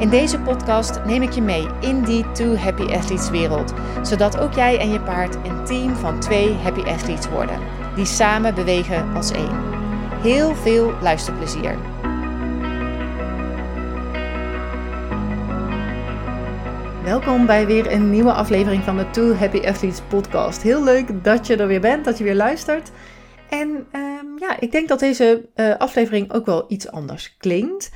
In deze podcast neem ik je mee in die Two Happy Athletes wereld, zodat ook jij en je paard een team van twee Happy Athletes worden, die samen bewegen als één. Heel veel luisterplezier. Welkom bij weer een nieuwe aflevering van de Two Happy Athletes podcast. Heel leuk dat je er weer bent, dat je weer luistert. En ehm, ja, ik denk dat deze uh, aflevering ook wel iets anders klinkt.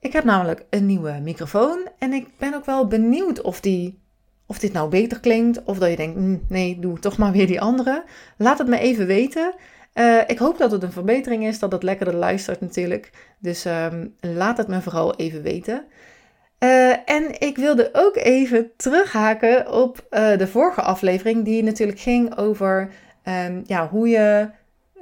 Ik heb namelijk een nieuwe microfoon en ik ben ook wel benieuwd of, die, of dit nou beter klinkt. Of dat je denkt, hm, nee, doe toch maar weer die andere. Laat het me even weten. Uh, ik hoop dat het een verbetering is, dat het lekkerder luistert natuurlijk. Dus um, laat het me vooral even weten. Uh, en ik wilde ook even terughaken op uh, de vorige aflevering, die natuurlijk ging over um, ja, hoe je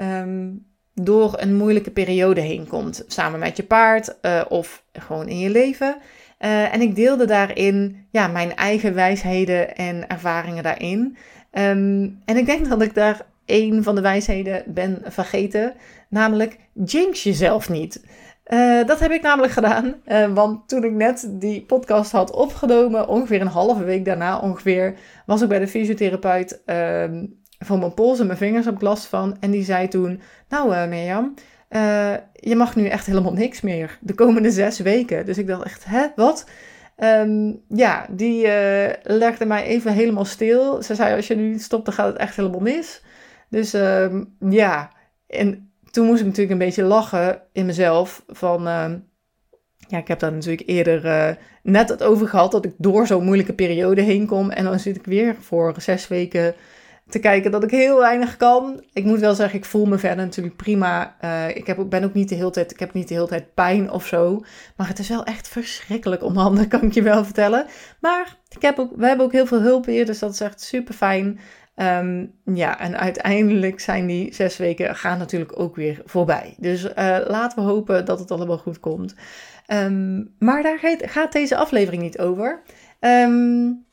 um, door een moeilijke periode heen komt. Samen met je paard uh, of gewoon in je leven. Uh, en ik deelde daarin ja, mijn eigen wijsheden en ervaringen daarin. Um, en ik denk dat ik daar een van de wijsheden ben vergeten. Namelijk, jinx jezelf niet. Uh, dat heb ik namelijk gedaan. want toen ik net die podcast had opgenomen, ongeveer een halve week daarna ongeveer, was ik bij de fysiotherapeut ehm, van mijn pols en mijn vingers heb ik last van. En die zei toen, nou uh, Mirjam, uh, je mag nu echt helemaal niks meer de komende zes weken. Dus ik dacht echt, hè, wat? Um, ja, die uh, legde mij even helemaal stil. Ze zei, als je nu niet stopt, dan gaat het echt helemaal mis. Dus um, ja, en toen moest ik natuurlijk een beetje lachen in mezelf van... Uh, ja, ik heb daar natuurlijk eerder net het over gehad dat ik door zo'n moeilijke periode heen kom. En dan zit ik weer voor zes weken te kijken dat ik heel weinig kan. Ik moet wel zeggen, ik voel me verder natuurlijk prima. Uh, ik heb, ben ook niet de hele tijd, ik heb niet de hele tijd pijn of zo. Maar het is wel echt verschrikkelijk om handen, kan ik je wel vertellen. Maar ik heb ook, we hebben ook heel veel hulp hier, dus dat is echt super fijn. Um, ja, en uiteindelijk zijn die zes weken gaan natuurlijk ook weer voorbij. Dus uh, laten we hopen dat het allemaal goed komt. Um, maar daar gaat, deze aflevering niet over. Um,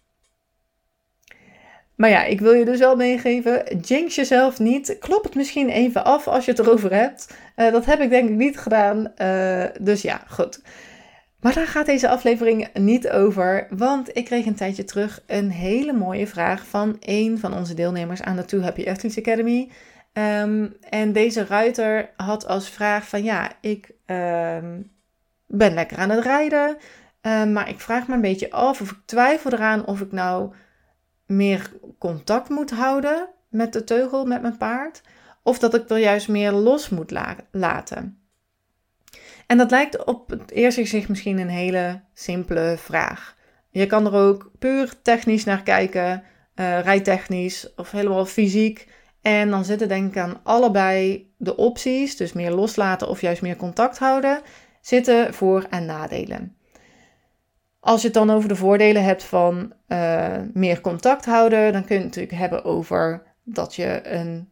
maar ja, ik wil je dus wel meegeven, jinx jezelf niet. Klop het misschien even af als je het erover hebt. Uh, dat heb ik denk ik niet gedaan. Uh, dus ja, goed. Maar daar gaat deze aflevering niet over, want ik kreeg een tijdje terug een hele mooie vraag van een van onze deelnemers aan de Too Happy Athletes Academy. Um, en deze ruiter had als vraag van ja, ik um, ben lekker aan het rijden, um, maar ik vraag me een beetje af of ik twijfel eraan of ik nou meer contact moet houden met de teugel, met mijn paard, of dat ik er juist meer los moet la laten. En dat lijkt op het eerste gezicht misschien een hele simpele vraag. Je kan er ook puur technisch naar kijken, uh, rijtechnisch of helemaal fysiek. En dan zitten denk ik aan allebei de opties, dus meer loslaten of juist meer contact houden, zitten voor- en nadelen. Als je het dan over de voordelen hebt van uh, meer contact houden, dan kun je het natuurlijk hebben over dat, je een,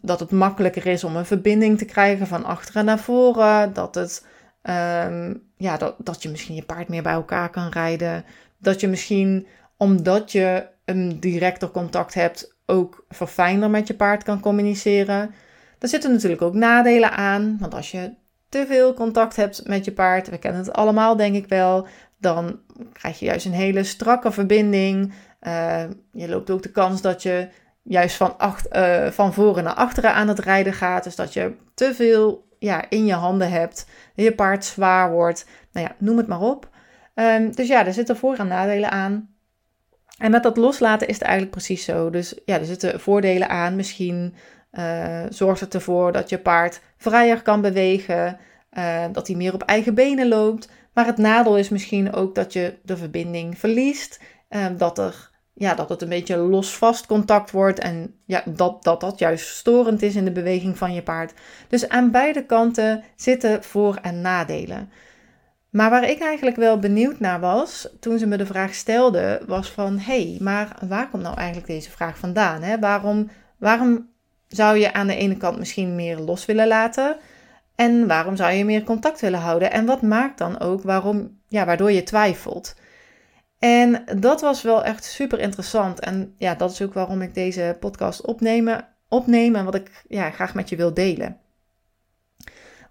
dat het makkelijker is om een verbinding te krijgen van achteren naar voren. Dat, het, um, ja, dat, dat je misschien je paard meer bij elkaar kan rijden. Dat je misschien, omdat je een directer contact hebt, ook verfijnder met je paard kan communiceren. Daar zitten natuurlijk ook nadelen aan. Want als je te veel contact hebt met je paard, we kennen het allemaal denk ik wel, dan krijg je juist een hele strakke verbinding. Uh, je loopt ook de kans dat je juist van, acht, uh, van voren naar achteren aan het rijden gaat. Dus dat je te veel ja, in je handen hebt. Je paard zwaar wordt. Nou ja, noem het maar op. Um, dus ja, er zitten voor- en nadelen aan. En met dat loslaten is het eigenlijk precies zo. Dus ja, er zitten voordelen aan. Misschien uh, zorgt het ervoor dat je paard vrijer kan bewegen. dat hij meer op eigen benen loopt. Maar het nadeel is misschien ook dat je de verbinding verliest. Uh, dat, er, ja, dat het een beetje los-vast contact wordt. En ja, dat, dat dat juist storend is in de beweging van je paard. Dus aan beide kanten zitten voor- en nadelen. Maar waar ik eigenlijk wel benieuwd naar was, toen ze me de vraag stelde, was van, hé, hey, maar waar komt nou eigenlijk deze vraag vandaan? Hè? Waarom, waarom zou je aan de ene kant misschien meer los willen laten? En waarom zou je meer contact willen houden? En wat maakt dan ook waarom, ja, waardoor je twijfelt? En dat was wel echt super interessant. En ja, dat is ook waarom ik deze podcast opnemen, opneem en wat ik ja, graag met je wil delen.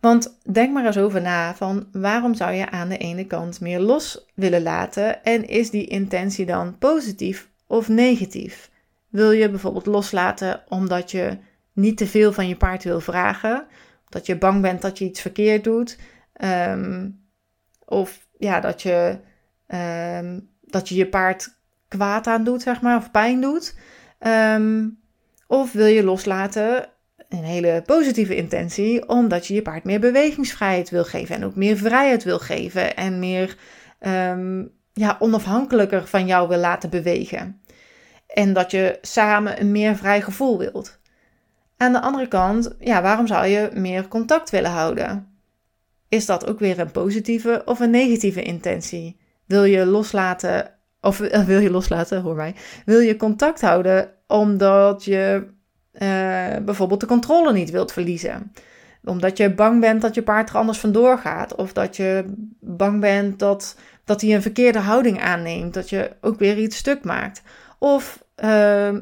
Want denk maar eens over na van waarom zou je aan de ene kant meer los willen laten en is die intentie dan positief of negatief? Wil je bijvoorbeeld loslaten omdat je niet te veel van je paard wil vragen, dat je bang bent dat je iets verkeerd doet, ehm, of ja, dat je, um, dat je je paard kwaad aan doet, zeg maar, of pijn doet. Ehm, of wil je loslaten een hele positieve intentie, omdat je je paard meer bewegingsvrijheid wil geven en ook meer vrijheid wil geven en meer ja, onafhankelijker van jou wil laten bewegen. En dat je samen een meer vrij gevoel wilt. Aan de andere kant, ja, waarom zou je meer contact willen houden? Is dat ook weer een positieve of een negatieve intentie? Wil je loslaten, of wil je loslaten, hoor mij, wil je contact houden omdat je uh, bijvoorbeeld de controle niet wilt verliezen. Omdat je bang bent dat je paard er anders vandoor gaat. Of dat je bang bent dat, dat hij een verkeerde houding aanneemt. Dat je ook weer iets stuk maakt. Of uh,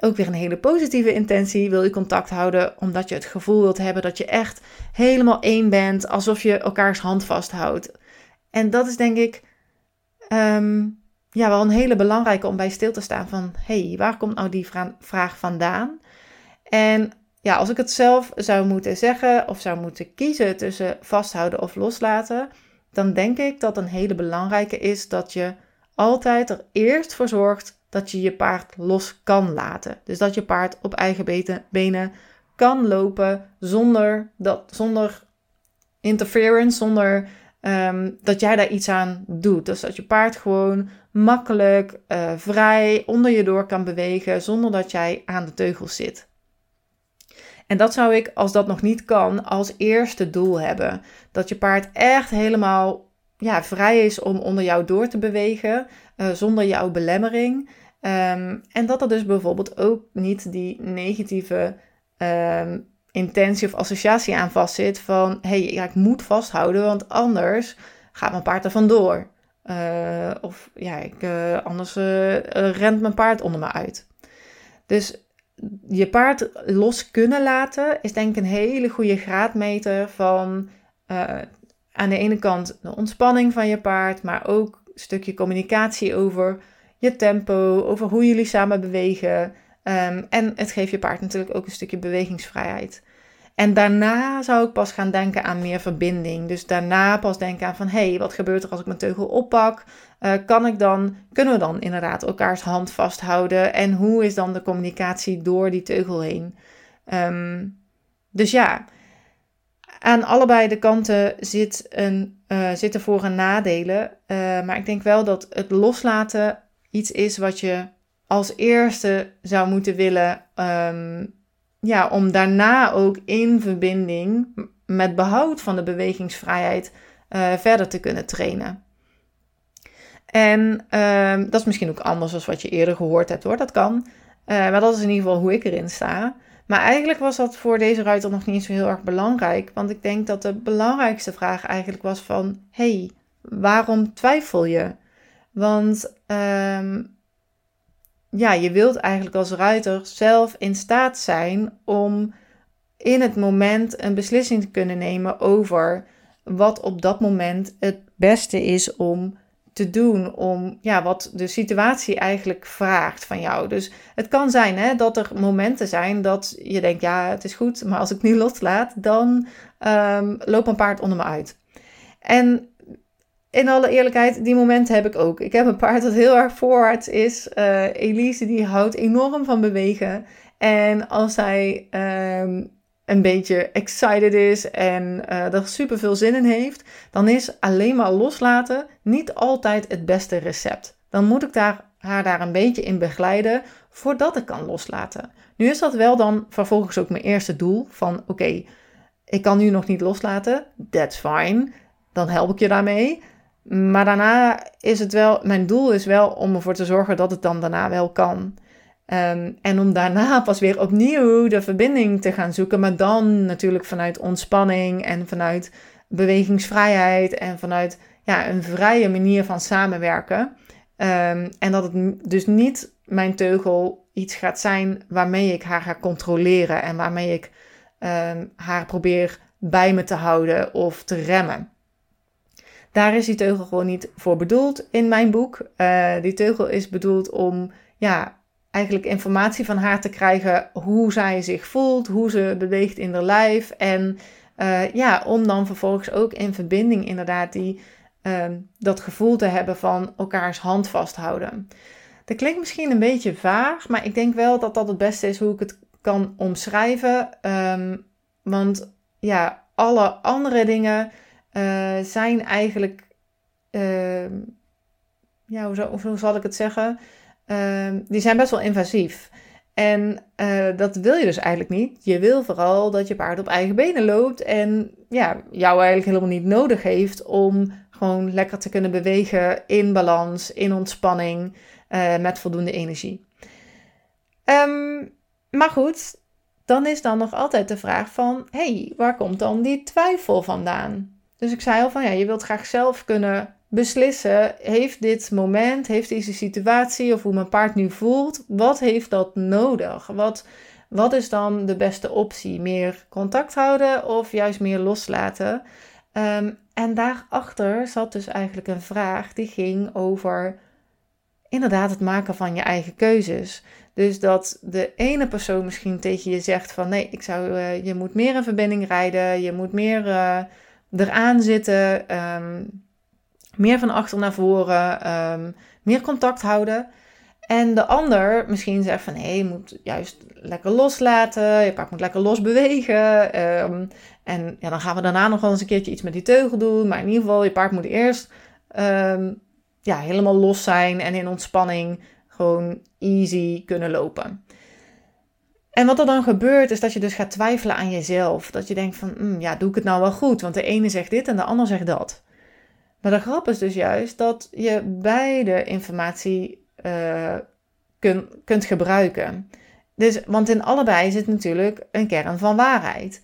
ook weer een hele positieve intentie. Wil je contact houden omdat je het gevoel wilt hebben dat je echt helemaal één bent. Alsof je elkaars hand vasthoudt. En dat is denk ik um, ja, wel een hele belangrijke om bij stil te staan van... hey, waar komt nou die vraag vandaan? En ja, als ik het zelf zou moeten zeggen of zou moeten kiezen tussen vasthouden of loslaten, dan denk ik dat een hele belangrijke is dat je altijd er eerst voor zorgt dat je je paard los kan laten. Dus dat je paard op eigen benen kan lopen zonder, dat, zonder interference, zonder um, dat jij daar iets aan doet. Dus dat je paard gewoon makkelijk, uh, vrij onder je door kan bewegen zonder dat jij aan de teugels zit. En dat zou ik, als dat nog niet kan, als eerste doel hebben. Dat je paard echt helemaal ja, vrij is om onder jou door te bewegen, uh, zonder jouw belemmering. Um, en dat er dus bijvoorbeeld ook niet die negatieve um, intentie of associatie aan vastzit van hé, hey, ja, ik moet vasthouden, want anders gaat mijn paard er vandoor. Uh, of ja, ik, uh, anders rent mijn paard onder me uit. Dus je paard los kunnen laten is denk ik een hele goede graadmeter van aan de ene kant de ontspanning van je paard, maar ook stukje communicatie over je tempo, over hoe jullie samen bewegen. Um, en het geeft je paard natuurlijk ook een stukje bewegingsvrijheid. En daarna zou ik pas gaan denken aan meer verbinding. Dus daarna pas denken aan van, hé, hey, wat gebeurt er als ik mijn teugel oppak? Uh, kan ik dan, kunnen we dan inderdaad elkaars hand vasthouden? En hoe is dan de communicatie door die teugel heen? Um, dus ja, aan allebei de kanten zit een, uh, zitten voor- en nadelen. Uh, maar ik denk wel dat het loslaten iets is wat je als eerste zou moeten willen um, ja, om daarna ook in verbinding met behoud van de bewegingsvrijheid uh, verder te kunnen trainen. En uh, dat is misschien ook anders dan wat je eerder gehoord hebt hoor, dat kan. Maar dat is in ieder geval hoe ik erin sta. Maar eigenlijk was dat voor deze ruiter nog niet zo heel erg belangrijk. Want ik denk dat de belangrijkste vraag eigenlijk was van... hey, waarom twijfel je? Want um, ja, je wilt eigenlijk als ruiter zelf in staat zijn om in het moment een beslissing te kunnen nemen over wat op dat moment het beste is om te doen, om ja, wat de situatie eigenlijk vraagt van jou. Dus het kan zijn hè, dat er momenten zijn dat je denkt, ja, het is goed, maar als ik nu loslaat, dan um, loopt een paard onder me uit. En in alle eerlijkheid, die momenten heb ik ook. Ik heb een paard dat heel erg voorwaarts is. Uh, Elise die houdt enorm van bewegen. En als hij um, een beetje excited is en uh, er super veel zin in heeft, dan is alleen maar loslaten niet altijd het beste recept. Dan moet ik daar, haar daar een beetje in begeleiden voordat ik kan loslaten. Nu is dat wel dan vervolgens ook mijn eerste doel van oké, ik kan nu nog niet loslaten, that's fine dan help ik je daarmee. Maar daarna is het wel, mijn doel is wel om ervoor te zorgen dat het dan daarna wel kan. Ehm, en om daarna pas weer opnieuw de verbinding te gaan zoeken, maar dan natuurlijk vanuit ontspanning en vanuit bewegingsvrijheid en vanuit ja, een vrije manier van samenwerken. Ehm, en dat het dus niet mijn teugel iets gaat zijn waarmee ik haar ga controleren en waarmee ik ehm, haar probeer bij me te houden of te remmen. Daar is die teugel gewoon niet voor bedoeld in mijn boek. Uh, die teugel is bedoeld om ja, eigenlijk informatie van haar te krijgen hoe zij zich voelt, hoe ze beweegt in haar lijf. En uh, ja, om dan vervolgens ook in verbinding inderdaad die, uh, dat gevoel te hebben van elkaars hand vasthouden. Dat klinkt misschien een beetje vaag, maar ik denk wel dat dat het beste is hoe ik het kan omschrijven. Um, want ja, alle andere dingen uh, zijn eigenlijk, uh, ja, hoe, hoe, zal ik het zeggen? Uh, die zijn best wel invasief. En uh, dat wil je dus eigenlijk niet. Je wil vooral dat je paard op eigen benen loopt en ja, jou eigenlijk helemaal niet nodig heeft om gewoon lekker te kunnen bewegen in balans, in ontspanning, uh, met voldoende energie. Um, maar goed, dan is dan nog altijd de vraag van, hey, waar komt dan die twijfel vandaan? Dus ik zei al van ja, je wilt graag zelf kunnen beslissen: heeft dit moment, heeft deze situatie of hoe mijn paard nu voelt, wat heeft dat nodig? Wat, wat is dan de beste optie? Meer contact houden of juist meer loslaten? Um, en daarachter zat dus eigenlijk een vraag die ging over inderdaad het maken van je eigen keuzes. Dus dat de ene persoon misschien tegen je zegt van nee, ik zou, uh, je moet meer in verbinding rijden, je moet meer. Uh, eraan zitten, ehm, meer van achter naar voren, ehm, meer contact houden. En de ander misschien zegt van nee, je moet juist lekker loslaten, je paard moet lekker los bewegen. Ehm, en ja, dan gaan we daarna nog wel eens een keertje iets met die teugel doen. Maar in ieder geval, je paard moet eerst ja, helemaal los zijn en in ontspanning gewoon easy kunnen lopen. En wat er dan gebeurt, is dat je dus gaat twijfelen aan jezelf. Dat je denkt van, mm, ja, doe ik het nou wel goed? Want de ene zegt dit en de ander zegt dat. Maar de grap is dus juist dat je beide informatie uh, kun, kunt gebruiken. Dus, want in allebei zit natuurlijk een kern van waarheid.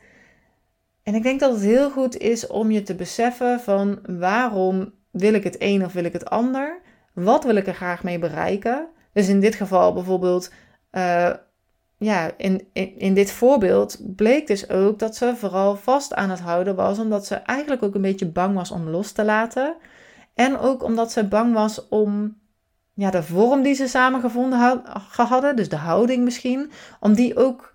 En ik denk dat het heel goed is om je te beseffen van waarom wil ik het een of wil ik het ander? Wat wil ik er graag mee bereiken? Dus in dit geval bijvoorbeeld, uh, ja, in, in, in dit voorbeeld bleek dus ook dat ze vooral vast aan het houden was, omdat ze eigenlijk ook een beetje bang was om los te laten. En ook omdat ze bang was om ja, de vorm die ze samen gevonden hadden, dus de houding misschien, om die ook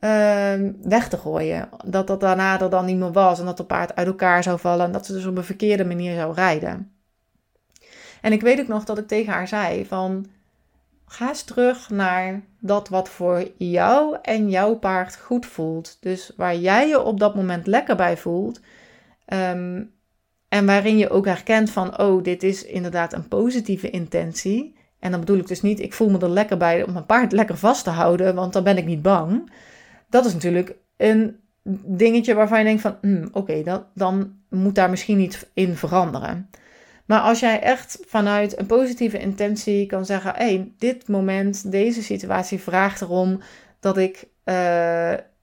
uh, weg te gooien. Dat dat daarna er dan niet meer was en dat het paard uit elkaar zou vallen en dat ze dus op een verkeerde manier zou rijden. En ik weet ook nog dat ik tegen haar zei van ga eens terug naar dat wat voor jou en jouw paard goed voelt. Dus waar jij je op dat moment lekker bij voelt. Ehm, en waarin je ook herkent van, oh, dit is inderdaad een positieve intentie. En dan bedoel ik dus niet, ik voel me er lekker bij om mijn paard lekker vast te houden, want dan ben ik niet bang. Dat is natuurlijk een dingetje waarvan je denkt van, hmm, oké, dan, dan moet daar misschien iets in veranderen. Maar als jij echt vanuit een positieve intentie kan zeggen: hé, hey, dit moment, deze situatie vraagt erom dat ik uh,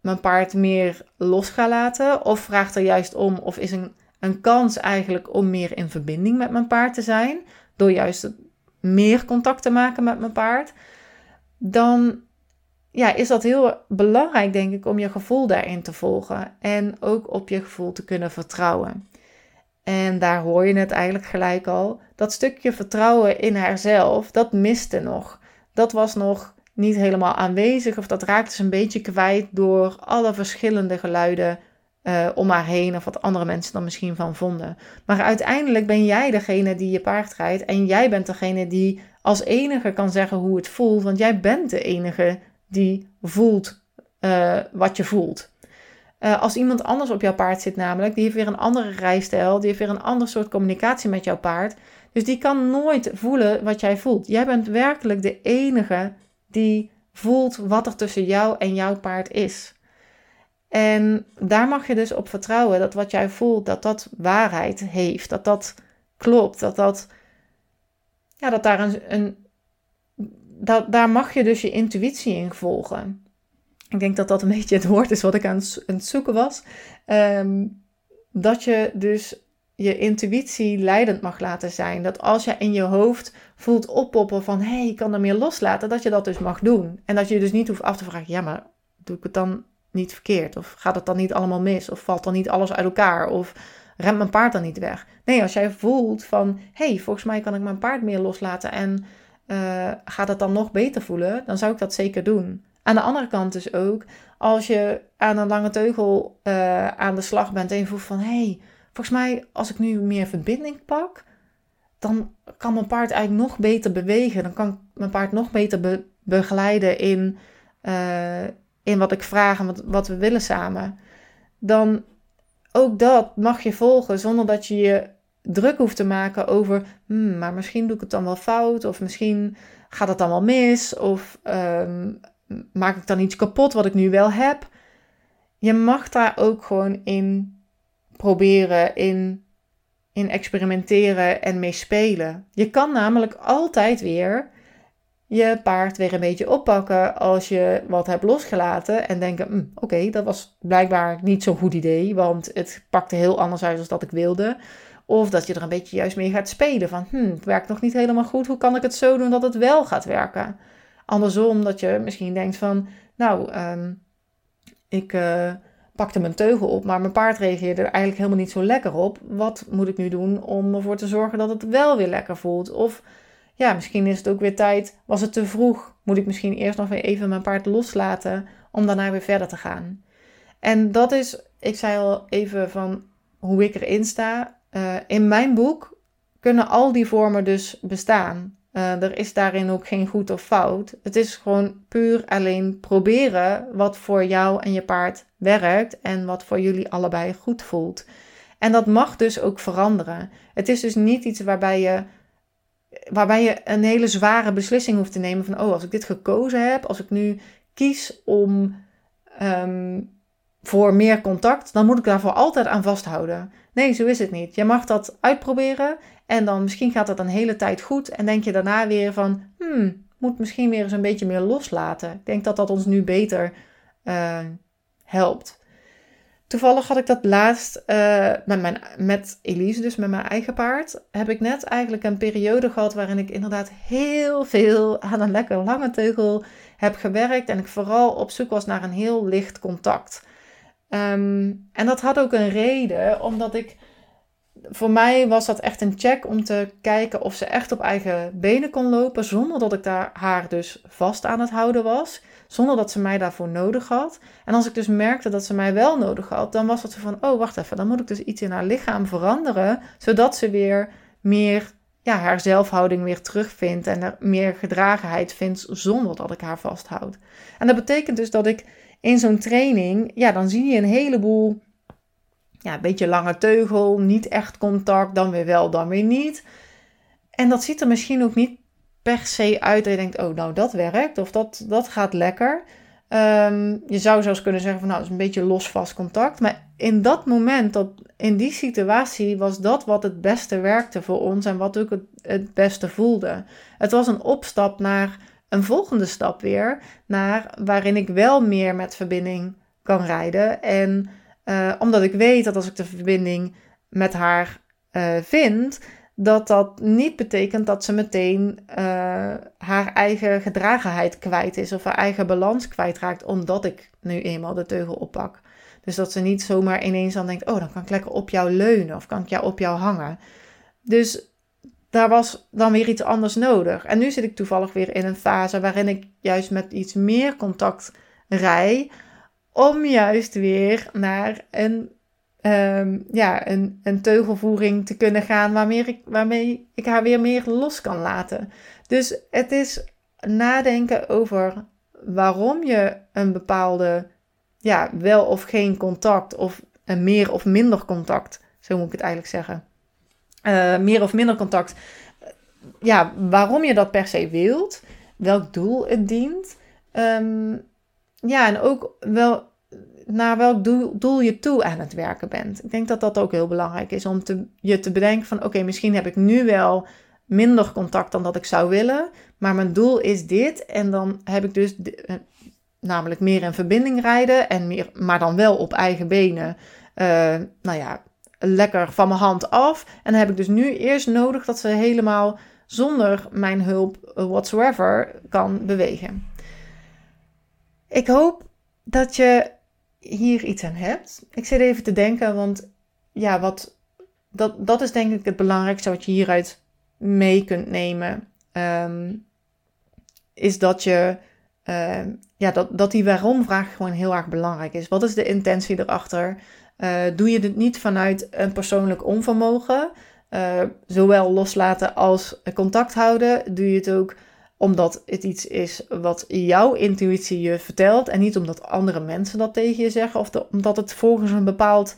mijn paard meer los ga laten. Of vraagt er juist om, of is een, een kans eigenlijk om meer in verbinding met mijn paard te zijn. Door juist meer contact te maken met mijn paard. Dan ja, is dat heel belangrijk, denk ik, om je gevoel daarin te volgen. En ook op je gevoel te kunnen vertrouwen. En daar hoor je het eigenlijk gelijk al. Dat stukje vertrouwen in haarzelf, dat miste nog. Dat was nog niet helemaal aanwezig of dat raakte ze een beetje kwijt door alle verschillende geluiden uh, om haar heen of wat andere mensen dan misschien van vonden. Maar uiteindelijk ben jij degene die je paard rijdt en jij bent degene die als enige kan zeggen hoe het voelt, want jij bent de enige die voelt uh, wat je voelt. Uh, als iemand anders op jouw paard zit, namelijk, die heeft weer een andere rijstijl, die heeft weer een ander soort communicatie met jouw paard. Dus die kan nooit voelen wat jij voelt. Jij bent werkelijk de enige die voelt wat er tussen jou en jouw paard is. En daar mag je dus op vertrouwen dat wat jij voelt, dat dat waarheid heeft. Dat dat klopt. Dat, dat, ja, dat daar een, een dat, daar mag je dus je intuïtie in volgen. Ik denk dat dat een beetje het woord is wat ik aan het, zoeken was. Ehm, dat je dus je intuïtie leidend mag laten zijn. Dat als je in je hoofd voelt oppoppen van hé, hey, ik kan er meer loslaten, dat je dat dus mag doen. En dat je dus niet hoeft af te vragen, ja, maar doe ik het dan niet verkeerd? Of gaat het dan niet allemaal mis? Of valt dan niet alles uit elkaar? Of remt mijn paard dan niet weg? Nee, als jij voelt van hé, hey, volgens mij kan ik mijn paard meer loslaten en uh, gaat het dan nog beter voelen, dan zou ik dat zeker doen. Aan de andere kant dus ook, als je aan een lange teugel uh, aan de slag bent en je voelt van hé, hey, volgens mij als ik nu meer verbinding pak, dan kan mijn paard eigenlijk nog beter bewegen. Dan kan mijn paard nog beter begeleiden in, uh, in wat ik vraag en wat, wat we willen samen. Dan ook dat mag je volgen zonder dat je je druk hoeft te maken over, hmm, maar misschien doe ik het dan wel fout, of misschien gaat het dan wel mis, of um, maak ik dan iets kapot wat ik nu wel heb. Je mag daar ook gewoon in proberen, in, in experimenteren en mee spelen. Je kan namelijk altijd weer je paard weer een beetje oppakken als je wat hebt losgelaten en denken: hm, oké, dat was blijkbaar niet zo'n goed idee, want het pakte heel anders uit dan dat ik wilde. Of dat je er een beetje juist mee gaat spelen van, hm, het werkt nog niet helemaal goed, hoe kan ik het zo doen dat het wel gaat werken? Andersom dat je misschien denkt van, nou, um, ik uh, pakte mijn teugel op, maar mijn paard reageerde er eigenlijk helemaal niet zo lekker op. Wat moet ik nu doen om ervoor te zorgen dat het wel weer lekker voelt? Of ja, misschien is het ook weer tijd, was het te vroeg? Moet ik misschien eerst nog even mijn paard loslaten om daarna weer verder te gaan? En dat is, ik zei al even van hoe ik erin sta. Uh, in mijn boek kunnen al die vormen dus bestaan. Uh, er is daarin ook geen goed of fout. Het is gewoon puur alleen proberen wat voor jou en je paard werkt en wat voor jullie allebei goed voelt. En dat mag dus ook veranderen. Het is dus niet iets waarbij je, waarbij je een hele zware beslissing hoeft te nemen van, oh, als ik dit gekozen heb, als ik nu kies om um, voor meer contact, dan moet ik daarvoor altijd aan vasthouden. Nee, zo is het niet. Je mag dat uitproberen en dan misschien gaat dat een hele tijd goed en denk je daarna weer van, hmm, moet misschien weer eens een beetje meer loslaten. Ik denk dat dat ons nu beter uh, helpt. Toevallig had ik dat laatst uh, met, mijn, met Elise, dus met mijn eigen paard, heb ik net eigenlijk een periode gehad waarin ik inderdaad heel veel aan een lekker lange teugel heb gewerkt en ik vooral op zoek was naar een heel licht contact. Ehm, en dat had ook een reden, omdat ik. Voor mij was dat echt een check om te kijken of ze echt op eigen benen kon lopen. Zonder dat ik daar haar dus vast aan het houden was. Zonder dat ze mij daarvoor nodig had. En als ik dus merkte dat ze mij wel nodig had, dan was het zo van: oh, wacht even, dan moet ik dus iets in haar lichaam veranderen. Zodat ze weer meer ja, haar zelfhouding weer terugvindt. En er meer gedragenheid vindt zonder dat ik haar vasthoud. En dat betekent dus dat ik in zo'n training, ja, dan zie je een heleboel, ja, een beetje lange teugel, niet echt contact, dan weer wel, dan weer niet. En dat ziet er misschien ook niet per se uit dat je denkt, oh, nou, dat werkt of dat, dat gaat lekker. Ehm, je zou zelfs kunnen zeggen van, nou, het is een beetje los vast contact. Maar in dat moment, dat, in die situatie, was dat wat het beste werkte voor ons en wat ook het, het beste voelde. Het was een opstap naar een volgende stap weer naar waarin ik wel meer met verbinding kan rijden. En uh, omdat ik weet dat als ik de verbinding met haar uh, vind, dat dat niet betekent dat ze meteen uh, haar eigen gedragenheid kwijt is of haar eigen balans kwijtraakt, omdat ik nu eenmaal de teugel oppak. Dus dat ze niet zomaar ineens dan denkt: Oh, dan kan ik lekker op jou leunen of kan ik jou op jou hangen. Dus daar was dan weer iets anders nodig. En nu zit ik toevallig weer in een fase waarin ik juist met iets meer contact rij. Om juist weer naar een, um, ja, een, een teugelvoering te kunnen gaan waarmee ik, waarmee ik haar weer meer los kan laten. Dus het is nadenken over waarom je een bepaalde, ja, wel of geen contact of een meer of minder contact, zo moet ik het eigenlijk zeggen uh, meer of minder contact. Ja, waarom je dat per se wilt, welk doel het dient. Um, ja, en ook wel naar welk doel, doel, je toe aan het werken bent. Ik denk dat dat ook heel belangrijk is om te, je te bedenken van oké, misschien heb ik nu wel minder contact dan dat ik zou willen, maar mijn doel is dit en dan heb ik dus eh, namelijk meer in verbinding rijden en meer, maar dan wel op eigen benen. Uh, nou ja, lekker van mijn hand af. En dan heb ik dus nu eerst nodig dat ze helemaal zonder mijn hulp whatsoever kan bewegen. Ik hoop dat je hier iets aan hebt. Ik zit even te denken, want ja, wat, dat, dat is denk ik het belangrijkste wat je hieruit mee kunt nemen. Ehm, is dat je uh, ja, dat, dat die waarom-vraag gewoon heel erg belangrijk is. Wat is de intentie erachter? Uh, doe je dit niet vanuit een persoonlijk onvermogen, uh, zowel loslaten als contact houden? Doe je het ook omdat het iets is wat jouw intuïtie je vertelt en niet omdat andere mensen dat tegen je zeggen of omdat het volgens een bepaald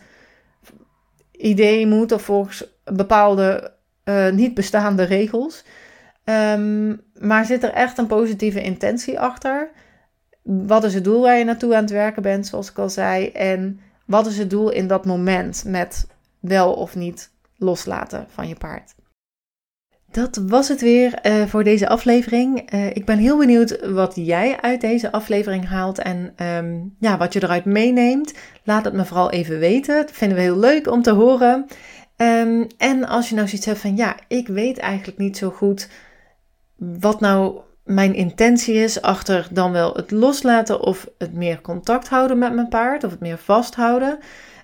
idee moet of volgens bepaalde uh, niet bestaande regels. Um, maar zit er echt een positieve intentie achter? Wat is het doel waar je naartoe aan het werken bent, zoals ik al zei? En wat is het doel in dat moment met wel of niet loslaten van je paard? Dat was het weer uh, voor deze aflevering. Uh, ik ben heel benieuwd wat jij uit deze aflevering haalt en um, ja, wat je eruit meeneemt. Laat het me vooral even weten. Dat vinden we heel leuk om te horen. Um, en als je nou zoiets hebt van ja, ik weet eigenlijk niet zo goed wat nou mijn intentie is achter dan wel het loslaten of het meer contact houden met mijn paard of het meer vasthouden.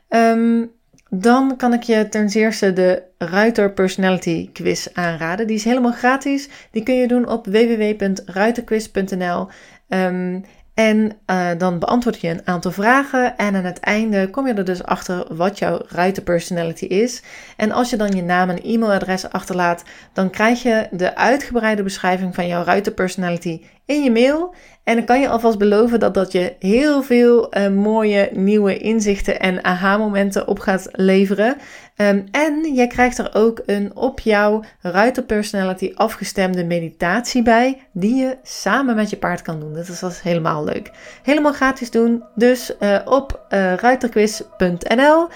Um, dan kan ik je ten eerste de Ruiter Personality Quiz aanraden. Die is helemaal gratis. Die kun je doen op www.ruiterquiz.nl. Ehm, en uh, dan beantwoord je een aantal vragen en aan het einde kom je er dus achter wat jouw ruitenpersonality is. En als je dan je naam en e-mailadres achterlaat, dan krijg je de uitgebreide beschrijving van jouw ruitenpersonality in je mail. En dan kan je alvast beloven dat dat je heel veel uh, mooie nieuwe inzichten en aha-momenten op gaat leveren. Um, en je krijgt er ook een op jouw ruiterpersonality afgestemde meditatie bij, die je samen met je paard kan doen. Dat is, helemaal leuk. Helemaal gratis doen, dus uh, op uh, ruiterquiz.nl.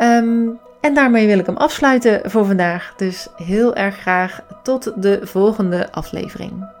Um, en daarmee wil ik hem afsluiten voor vandaag. Dus heel erg graag tot de volgende aflevering.